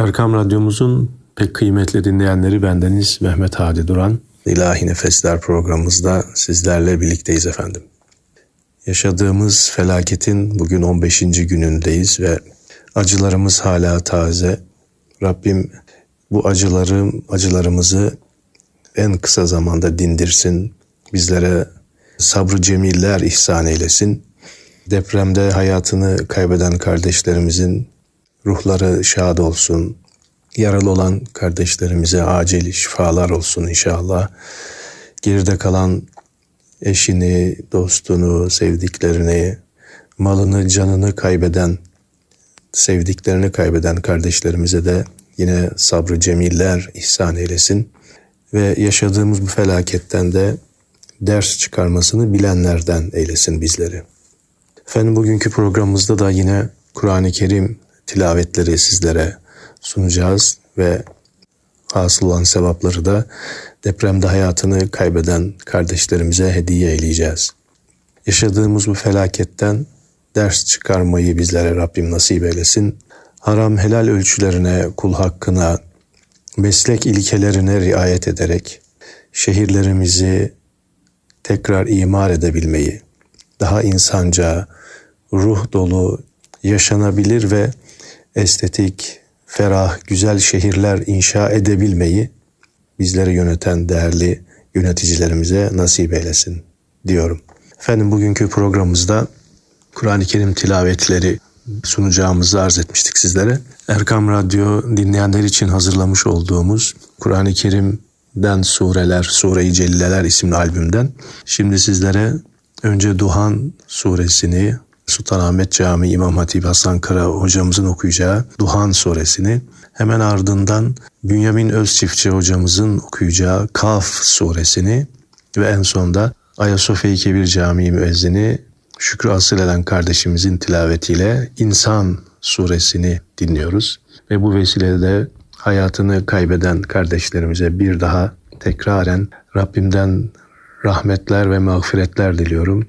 Erkam Radyomuzun pek kıymetli dinleyenleri bendeniz Mehmet Hadi Duran. İlahi Nefesler programımızda sizlerle birlikteyiz efendim. Yaşadığımız felaketin bugün 15. günündeyiz ve acılarımız hala taze. Rabbim bu acıları, acılarımızı en kısa zamanda dindirsin. Bizlere sabrı cemiller ihsan eylesin. Depremde hayatını kaybeden kardeşlerimizin ruhları şad olsun. Yaralı olan kardeşlerimize acil şifalar olsun inşallah. Geride kalan eşini, dostunu, sevdiklerini, malını, canını kaybeden, sevdiklerini kaybeden kardeşlerimize de yine sabrı cemiller ihsan eylesin ve yaşadığımız bu felaketten de ders çıkarmasını bilenlerden eylesin bizleri. Efendim bugünkü programımızda da yine Kur'an-ı Kerim tilavetleri sizlere sunacağız ve hasıl olan sevapları da depremde hayatını kaybeden kardeşlerimize hediye eyleyeceğiz. Yaşadığımız bu felaketten ders çıkarmayı bizlere Rabbim nasip eylesin. Haram helal ölçülerine, kul hakkına, meslek ilkelerine riayet ederek şehirlerimizi tekrar imar edebilmeyi, daha insanca, ruh dolu, yaşanabilir ve estetik, ferah, güzel şehirler inşa edebilmeyi bizleri yöneten değerli yöneticilerimize nasip eylesin diyorum. Efendim bugünkü programımızda Kur'an-ı Kerim tilavetleri sunacağımızı arz etmiştik sizlere. Erkam Radyo dinleyenler için hazırlamış olduğumuz Kur'an-ı Kerim'den sureler, Sure-i Celleler isimli albümden şimdi sizlere önce Duhan suresini Sultanahmet Camii İmam Hatip Hasan Kara hocamızın okuyacağı Duhan suresini hemen ardından Bünyamin Özçiftçi hocamızın okuyacağı Kaf suresini ve en sonda Ayasofya-i Kebir Camii müezzini Şükrü Asıl eden kardeşimizin tilavetiyle İnsan suresini dinliyoruz. Ve bu vesileyle hayatını kaybeden kardeşlerimize bir daha tekraren Rabbimden rahmetler ve mağfiretler diliyorum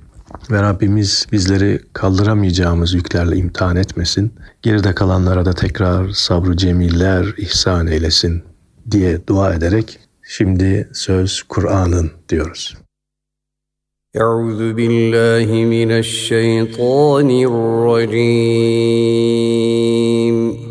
ve Rabbimiz bizleri kaldıramayacağımız yüklerle imtihan etmesin. Geride kalanlara da tekrar sabrı cemiller ihsan eylesin diye dua ederek şimdi söz Kur'an'ın diyoruz. Euzu billahi mineşşeytanirracim.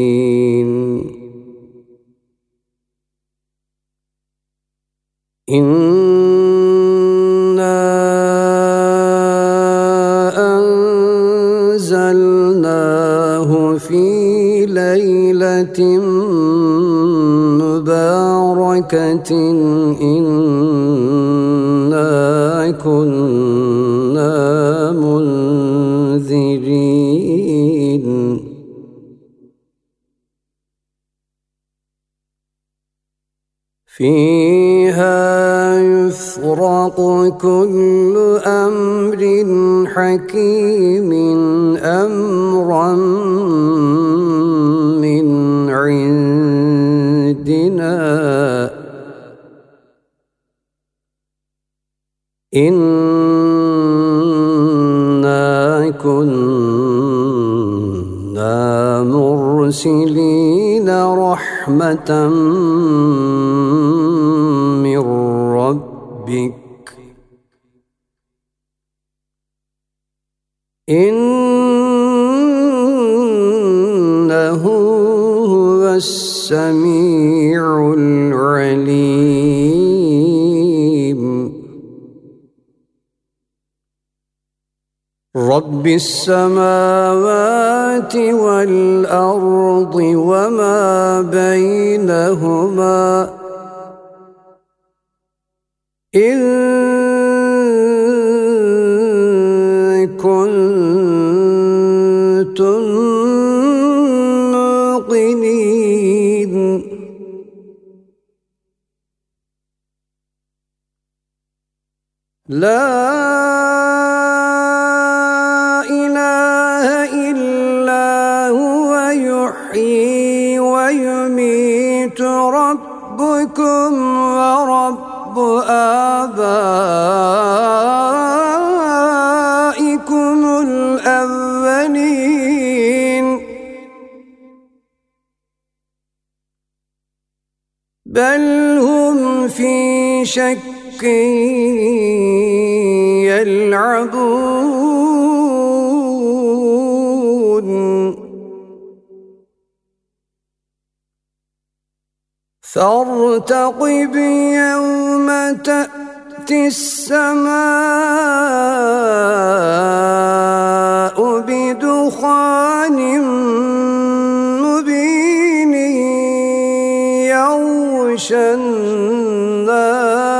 كل أمر حكيم أمرا من عندنا. إنا كنا مرسلين رحمة السميع العليم. رب السماوات والأرض وما بينهما إن لا إله إلا هو يحيي ويميت ربكم ورب آبائكم الأولين. بل هم في شك يلعبون فارتقب يوم تأتي السماء بدخان مبين يغشى هذا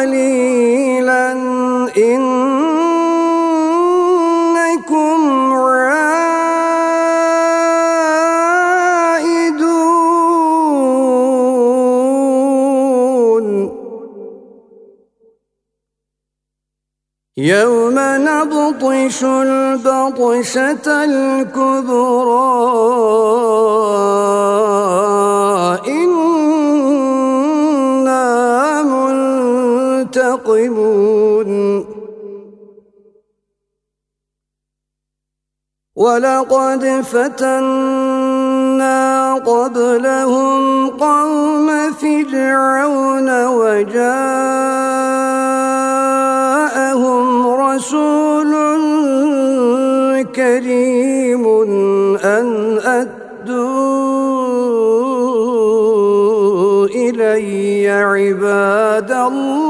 قليلا إن يوم نبطش البطشة الكبرى منتقمون ولقد فتنا قبلهم قوم فرعون وجاءهم رسول كريم أن أدوا إلي عباد الله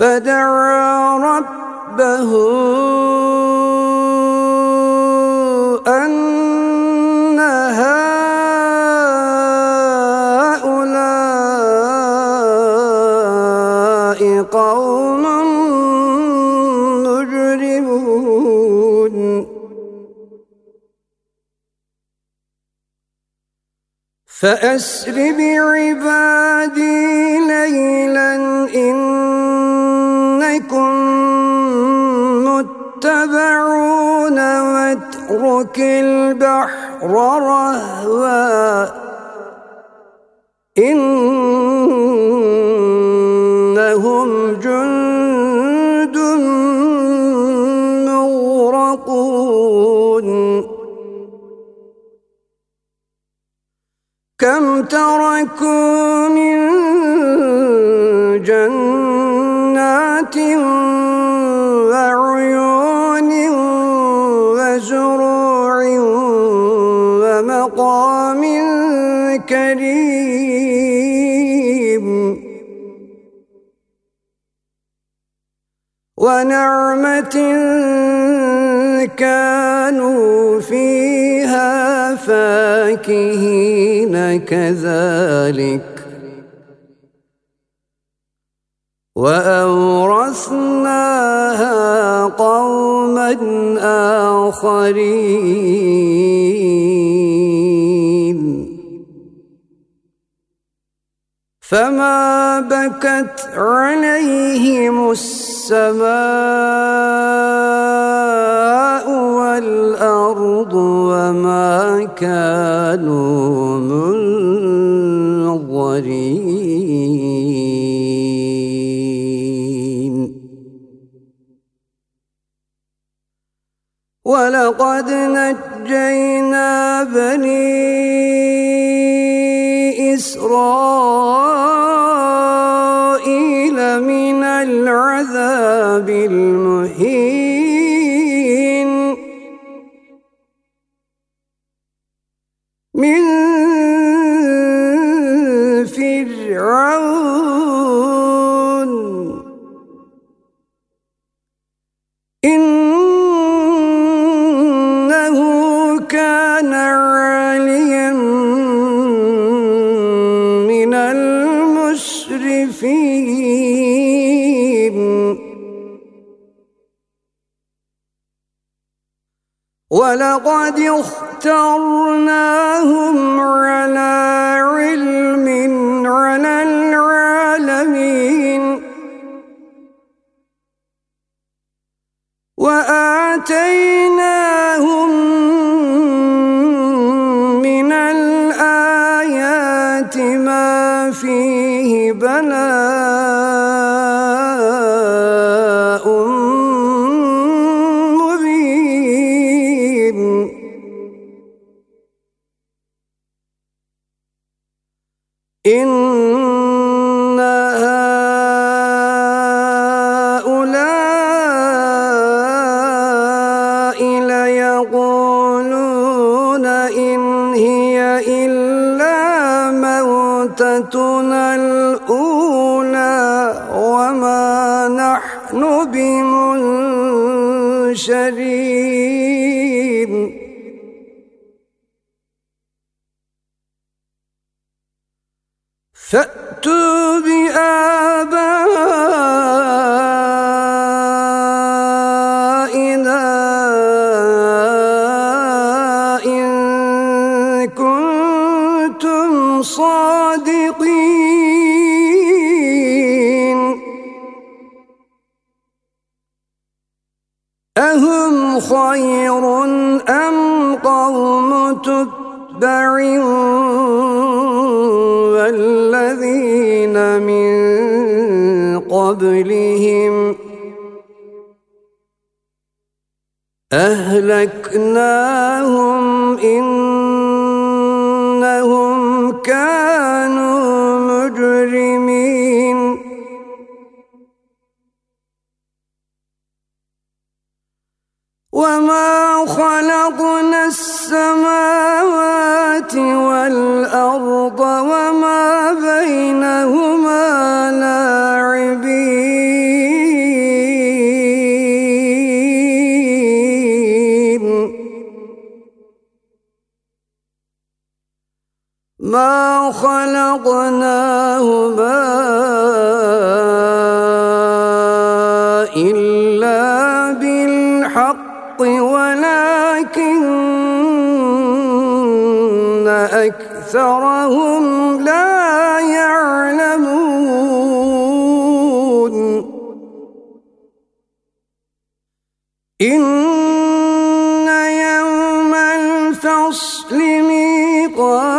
فدعا ربه أن هؤلاء قوم مجرمون. فأسر بعبادي ليلا إن متبعون واترك البحر رهوا آخرين فما بكت عليهم السماء والأرض وما كانوا منظرين. ولقد نجينا بني إسرائيل من العذاب المهين. من ولقد اخترناهم على علم على العالمين. وآتيناهم من الآيات ما فيه بلاء موتتنا الأولى وما نحن بمنشرين. فأتوا بآبائنا تبع والذين من قبلهم أهلكناهم إنهم كانوا مجرمين وما خلقنا السماوات والأرض وما بينهما لاعبين. ما خلقناهما أكثرهم لا يعلمون. إن يوم الفصل ميقاتهم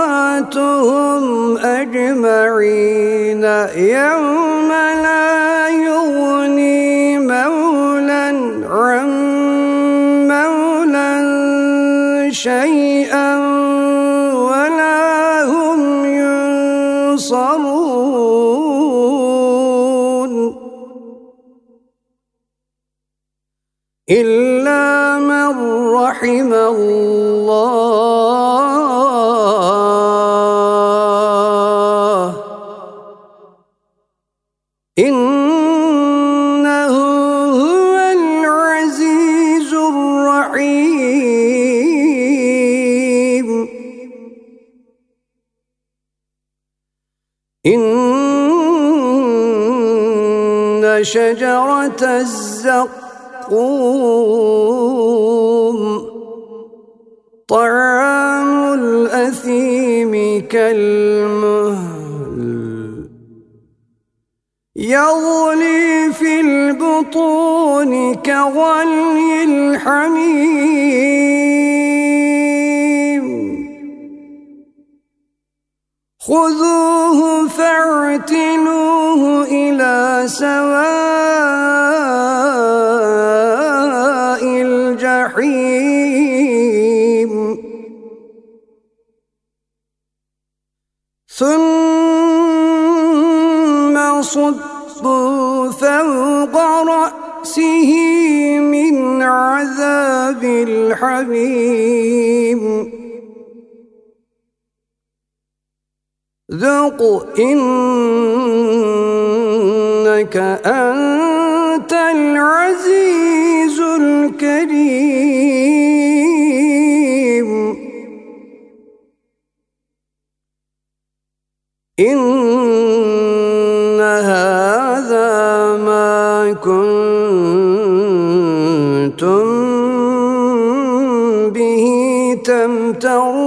أجمعين. يوم لا يغني مولا عن مولا شيئا. إن شجرة الزقوم. طعام الأثيم كالمهل. يغلي في البطون كغلي الحميم. خذوه سواء الجحيم. ثم صبوا فوق رأسه من عذاب الحميم. ذق إنك أنت العزيز الكريم. إن هذا ما كنتم به تمترون.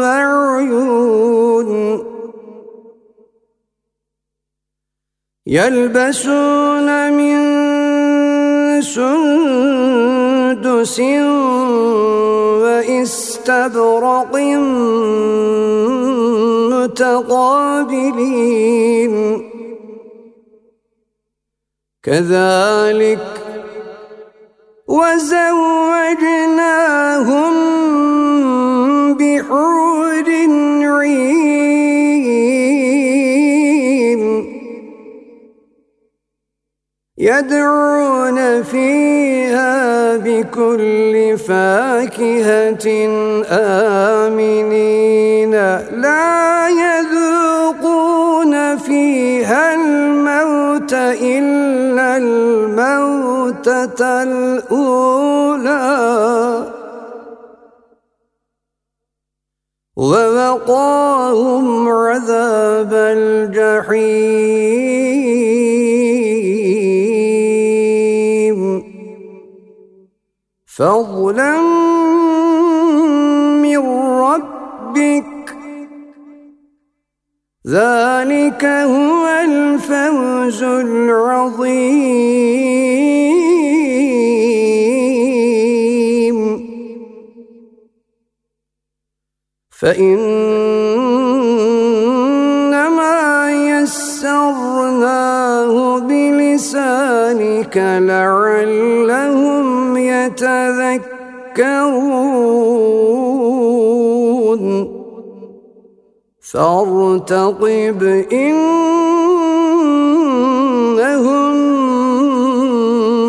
وعيون يلبسون من سندس واستبرق متقابلين كذلك وزوجناهم يدعون فيها بكل فاكهة آمنين. لا يذوقون فيها الموت إلا الموتة الأولى. ووقاهم عذاب الجحيم. فضلا من ربك ذلك هو الفوز العظيم فإنما يسرناه بلسانك لعلهم يتذكرون فارتقب إنهم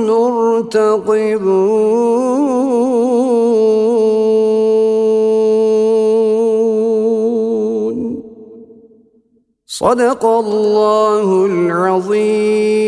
مرتقبون. صدق الله العظيم.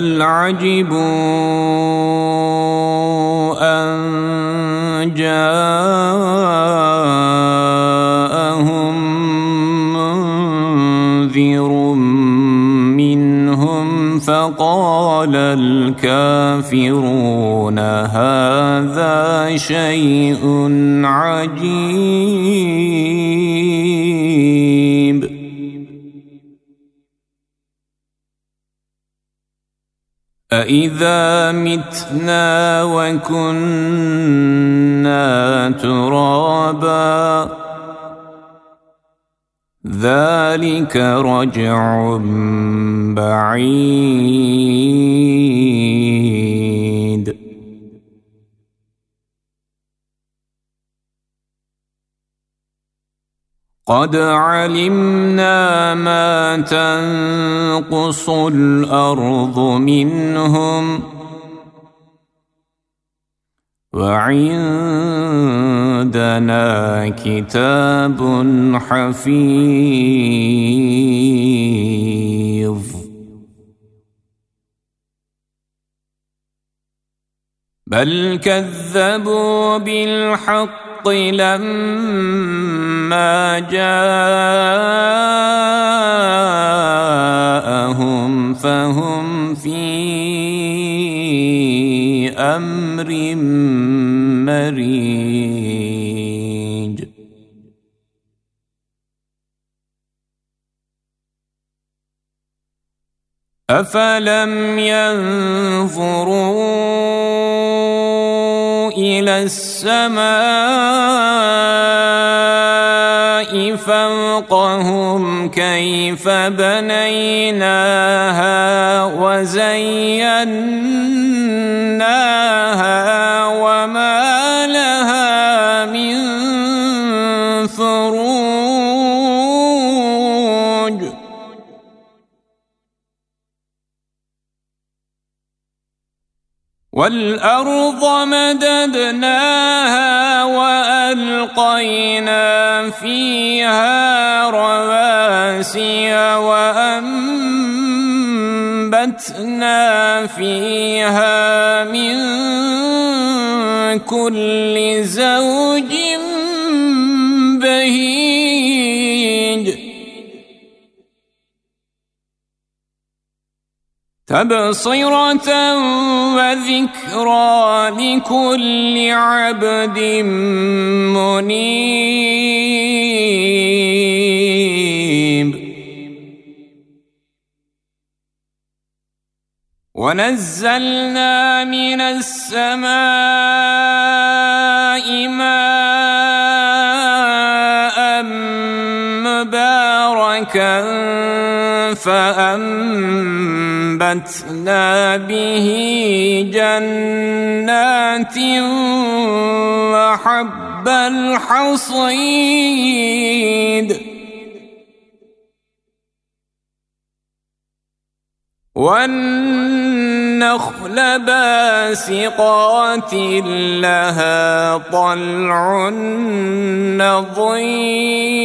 بل عجبوا أن جاءهم منذر منهم فقال الكافرون هذا شيء عجيب. أإذا متنا وكنا ترابا ذلك رجع بعيد قد علمنا ما تنقص الأرض منهم وعندنا كتاب حفيظ بل كذبوا بالحق الحق لما جاءهم فهم في أمر مريج افلم ينظروا إلى السماء فوقهم كيف بنيناها وزيناها وما لها من فروج. والارض مددناها والقينا فيها رواسي وأنبتنا فيها من كل زوج تبصرة وذكرى لكل عبد منيب. ونزلنا من السماء ماء مباركا فأنبتنا به جنات وحب الحصيد. والنخل باسقات لها طلع نضيد.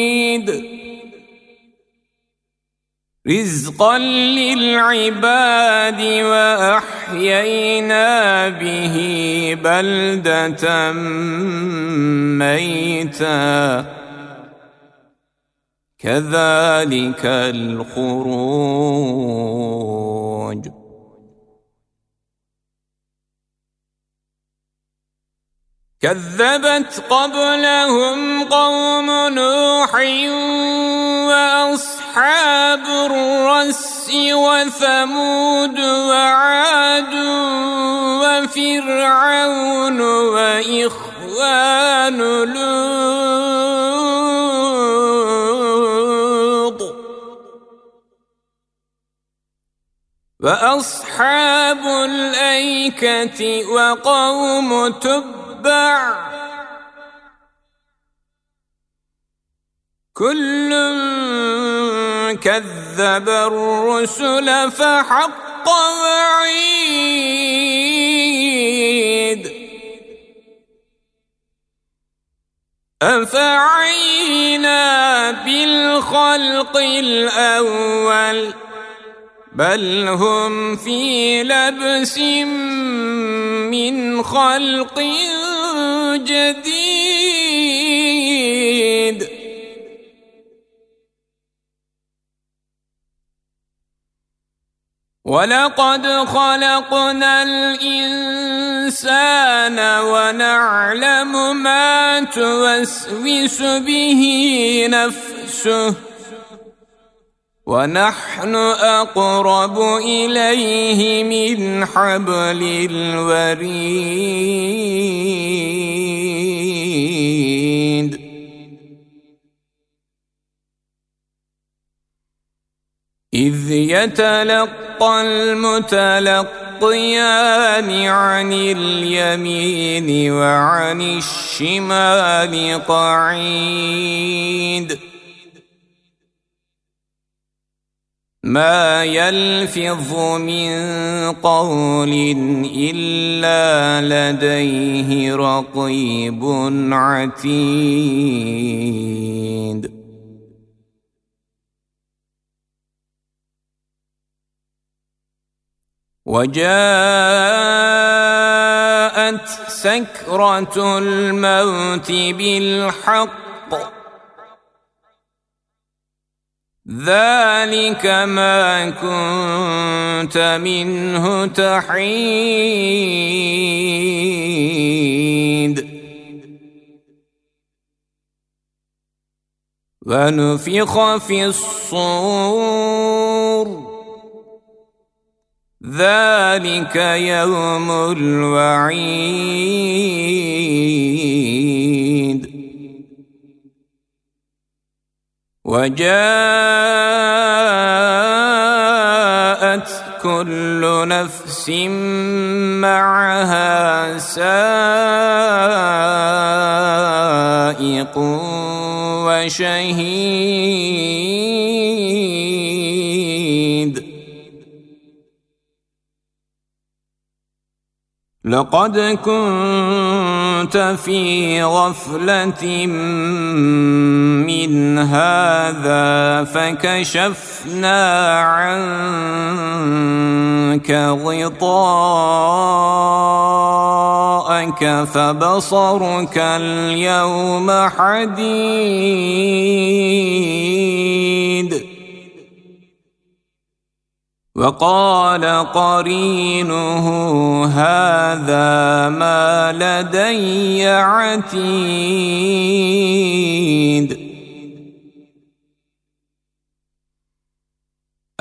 رزقا للعباد واحيينا به بلده ميتا. كذلك الخروج. كذبت قبلهم قوم نوح وأصحاب الرس وثمود وعاد وفرعون وإخوان لوط وأصحاب الأيكة وقوم تبع كل كذب الرسل فحق وعيد. أفعينا بالخلق الأول بل هم في لبس من خلق جديد. ولقد خلقنا الإنسان ونعلم ما توسوس به نفسه. ونحن أقرب إليه من حبل الوريد. إذ يتلقى المتلقيان عن اليمين وعن الشمال قعيد. ما يلفظ من قول إلا لديه رقيب عتيد. وجاءت سكرة الموت بالحق ذلك ما كنت منه تحيد ونفخ في الصور ذلك يوم الوعيد وجاءت كل نفس معها سائق وشهيد لقد كنت في غفلة من هذا فكشفنا عنك غطاءك فبصرك اليوم حديد. وقال قرينه هذا ما لدي عتيد.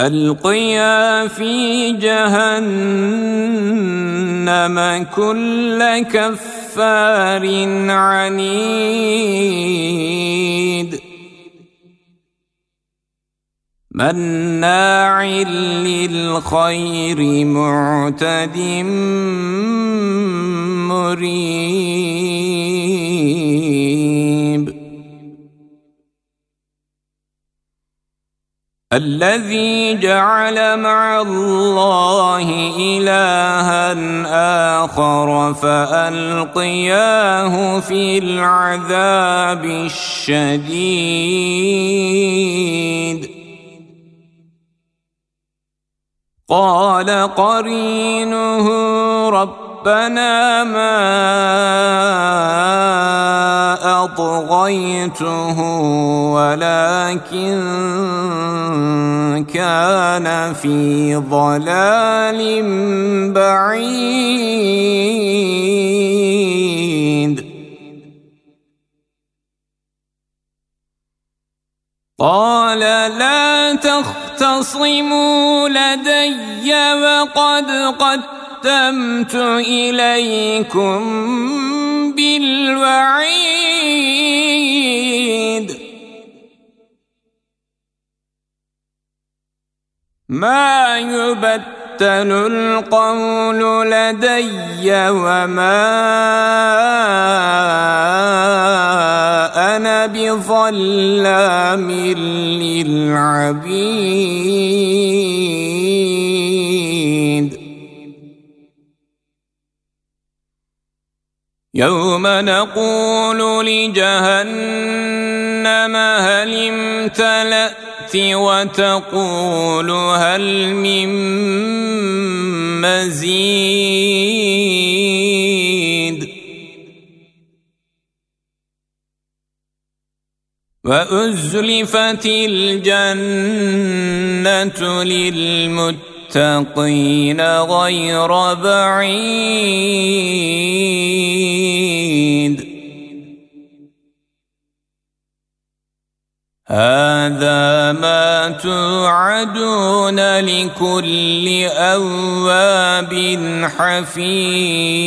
ألقيا في جهنم كل كفار عنيد. مناع للخير معتد مريب. الذي جعل مع الله إلها آخر فألقياه في العذاب الشديد. قال قرينه ربنا ما أطغيته ولكن كان في ضلال بعيد. قال لا تختصموا لدي وقد قدمت إليكم بالوعيد. ما يبت يبتل القول لدي وما أنا بظلام للعبيد يوم نقول لجهنم هل امتلأت وتقول هل من مزيد؟ وأزلفت الجنة للمتقين غير بعيد. هذا ما توعدون لكل أواب حفيظ.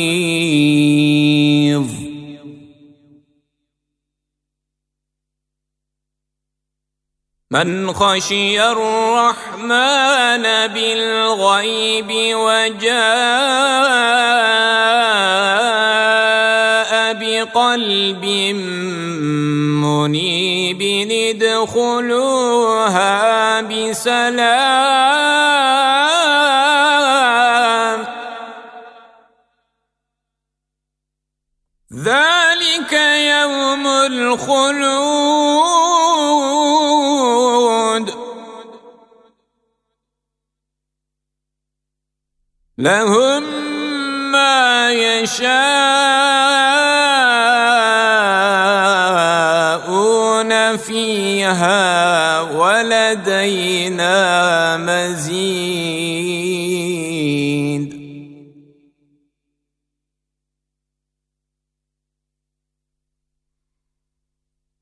من خشي الرحمن بالغيب وجاء بقلب منيب ادخلوها بسلام. ذلك يوم الخلود. لهم ما يشاء ولدينا مزيد.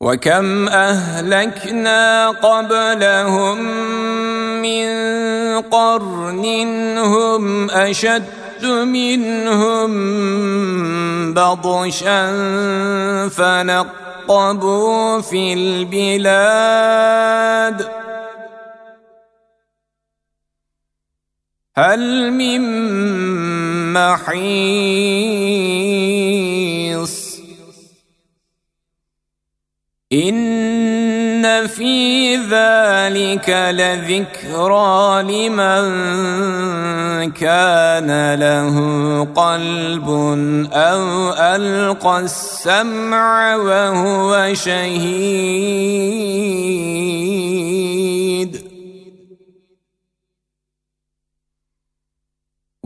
وكم أهلكنا قبلهم من قرن هم أشد منهم بطشا فنق ترقبوا في البلاد. هل من محيص؟ إن في ذلك لذكرى لمن كان له قلب أو ألقى السمع وهو شهيد.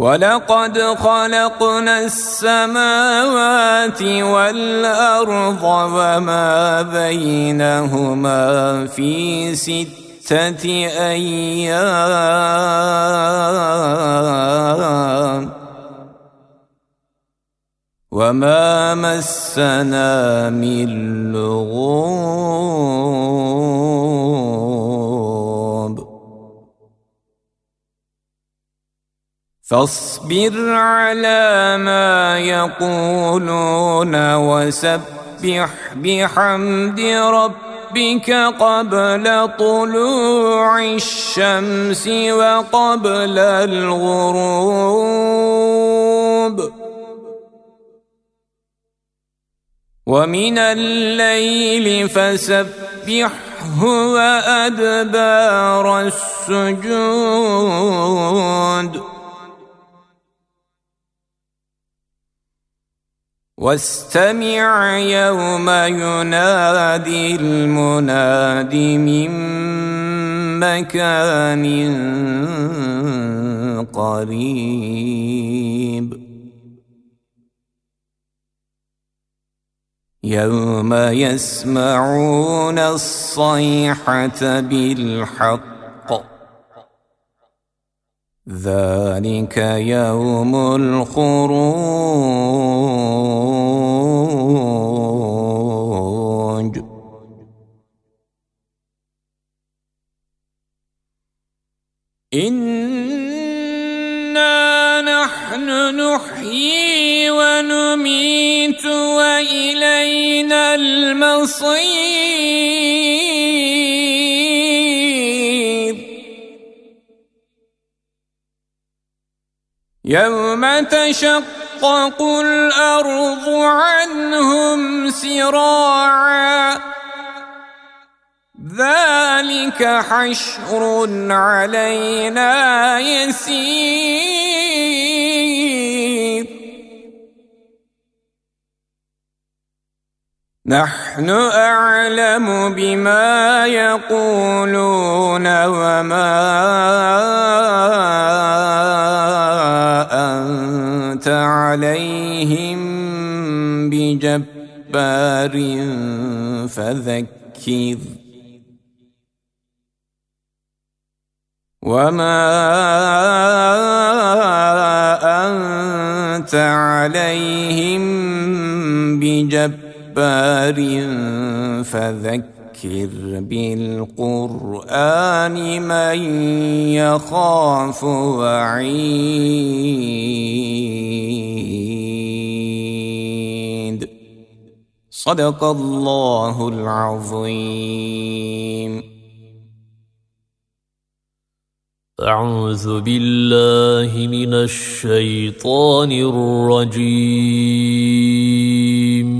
ولقد خلقنا السماوات والأرض وما بينهما في ستة أيام. وما مسنا من لغوب فاصبر على ما يقولون وسبح بحمد ربك قبل طلوع الشمس وقبل الغروب. ومن الليل فسبحه وأدبار السجود. واستمع يوم ينادي المناد من مكان قريب. يوم يسمعون الصيحة بالحق ذلك يوم الخروج. إنا نحن نحيي ونميت وإلينا المصير. يوم تشقق الأرض عنهم سراعا. ذلك حشر علينا يسير. نحن أعلم بما يقولون وما أنت عليهم بجبار فذكر. وما أنت عليهم بجبار فذكر. بالقرآن من يخاف وعيد. صدق الله العظيم. أعوذ بالله من الشيطان الرجيم.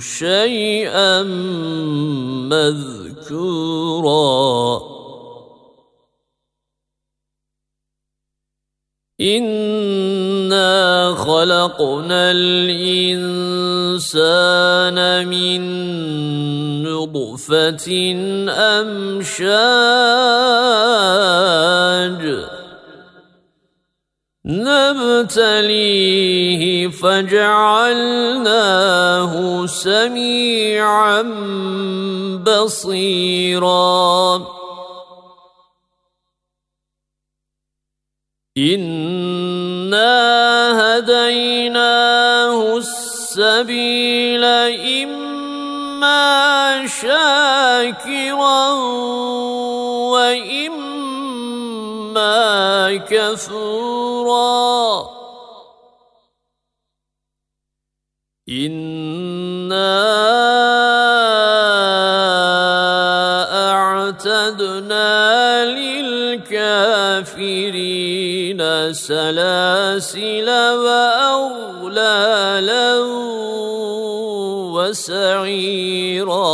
شيئا مذكورا. إنا خلقنا الإنسان من نطفة أمشاج نبتليه فجعلناه سميعا بصيرا. إنا هديناه السبيل إما شاكرا كفورا. إنا أعتدنا للكافرين سلاسل وأغلالا وسعيرا.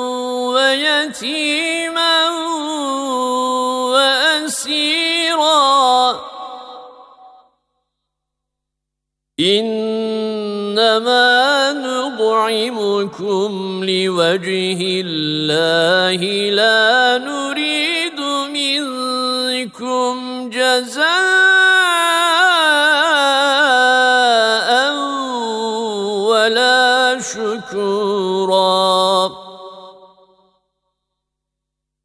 ويتيما وأسيرا. إنما نطعمكم لوجه الله لا نريد منكم جزاء.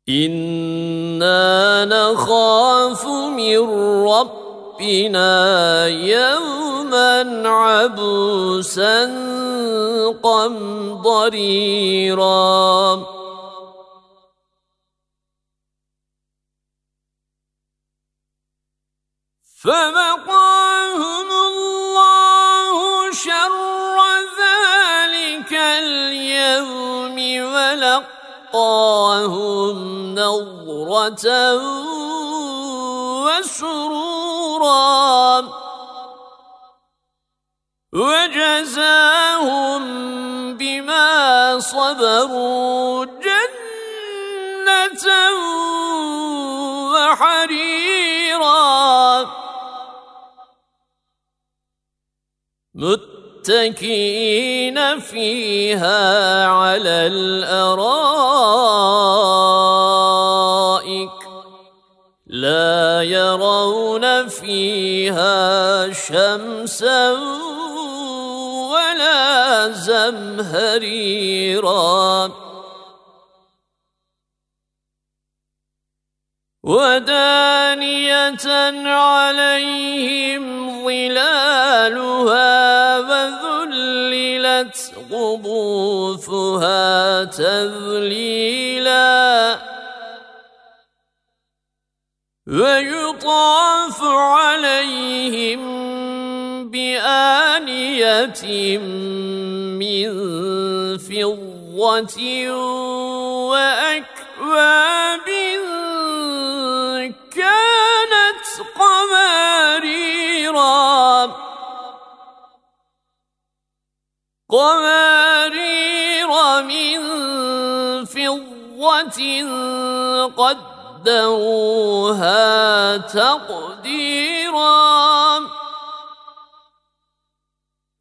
أنا نخاف من ربنا يوما يوما عبوسا قمضريرا فبقاهم الله شر ذلك اليوم ولقاهم نظرة وسرورا وجزاهم بما صبروا جنة وحريرا. متكئين فيها على الأرائك لا يرون فيها شمسا ولا زمهريرا. ودانية عليهم ظلالها وذللت قطوفها تذليلا ويطاف عليهم بآنية من فضة وأكواب قمارير من فضة قدروها تقديرا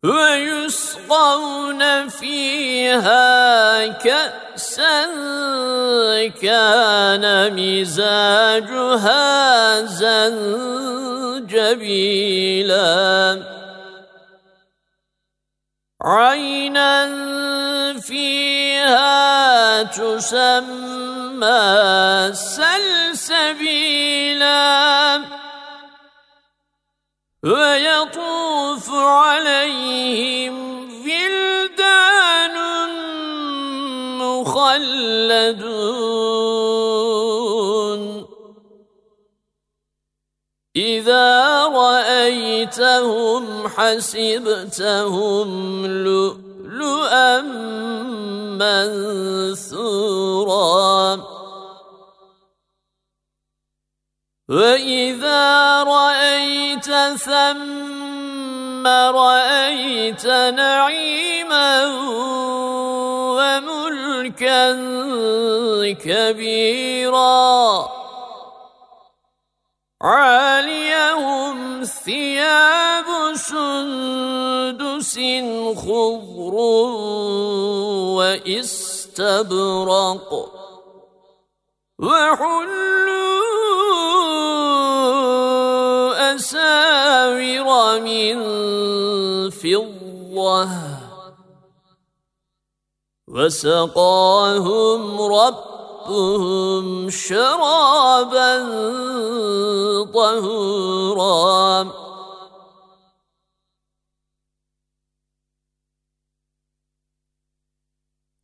ويسقون فيها كأسا كان مزاجها زنجبيلا عينا فيها تسمى سلسبيلا ويطوف عليهم ولدان مخلدون إذا رأيتهم حسبتهم لؤلؤا منثورا. وإذا رأيت ثم رأيت نعيما وملكا كبيرا. عاليهم ثياب سندس خضر واستبرق وحلوا أساور من فضة وسقاهم ربهم شرابا طهورا.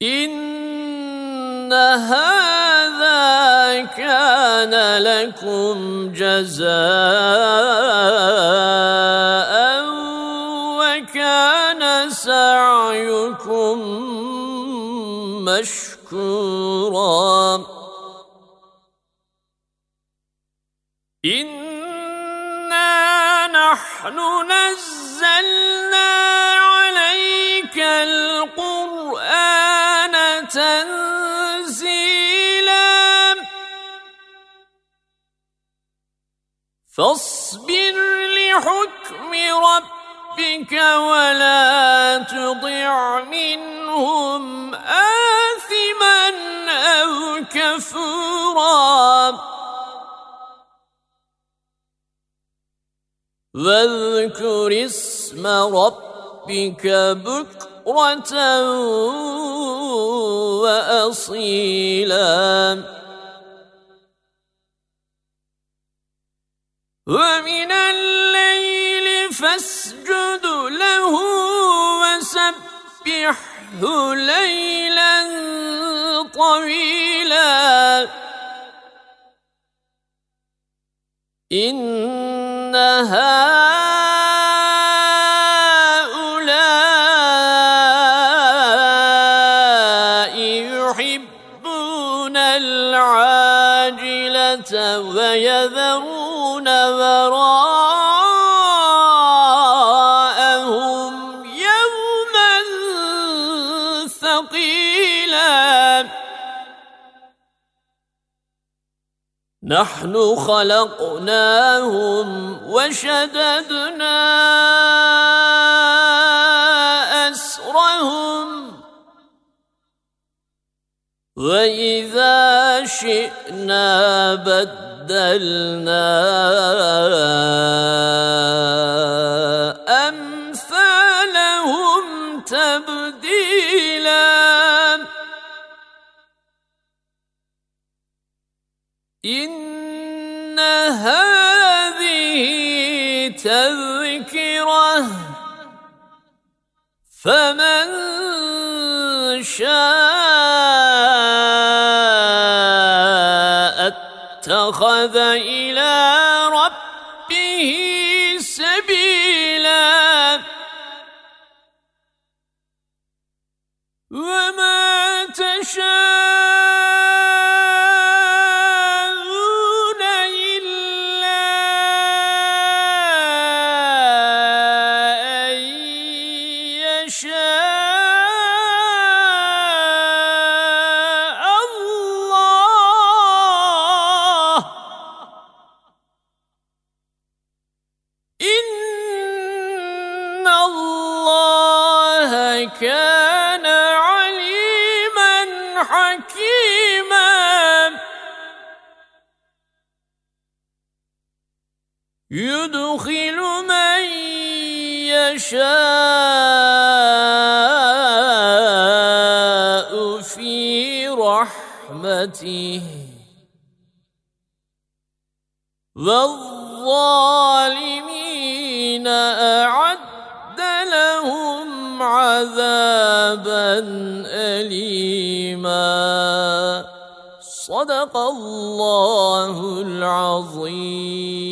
إن هذا كان لكم جزاء وكان سعيكم مشكورا إنا نحن نزلنا عليك القرآن تنزيلا. فاصبر لحكم ربك ولا تطع منهم آثما أو كفورا. واذكر اسم ربك بكرة وأصيلا. ومن الليل فاسجد له وسبحه ليلا. طويلا إن هؤلاء نحن خلقناهم وشددنا أسرهم. وإذا شئنا بدلنا فمن شاء اتخذ إلى يشاء في رحمته. والظالمين أعد لهم عذابا أليما. صدق الله العظيم.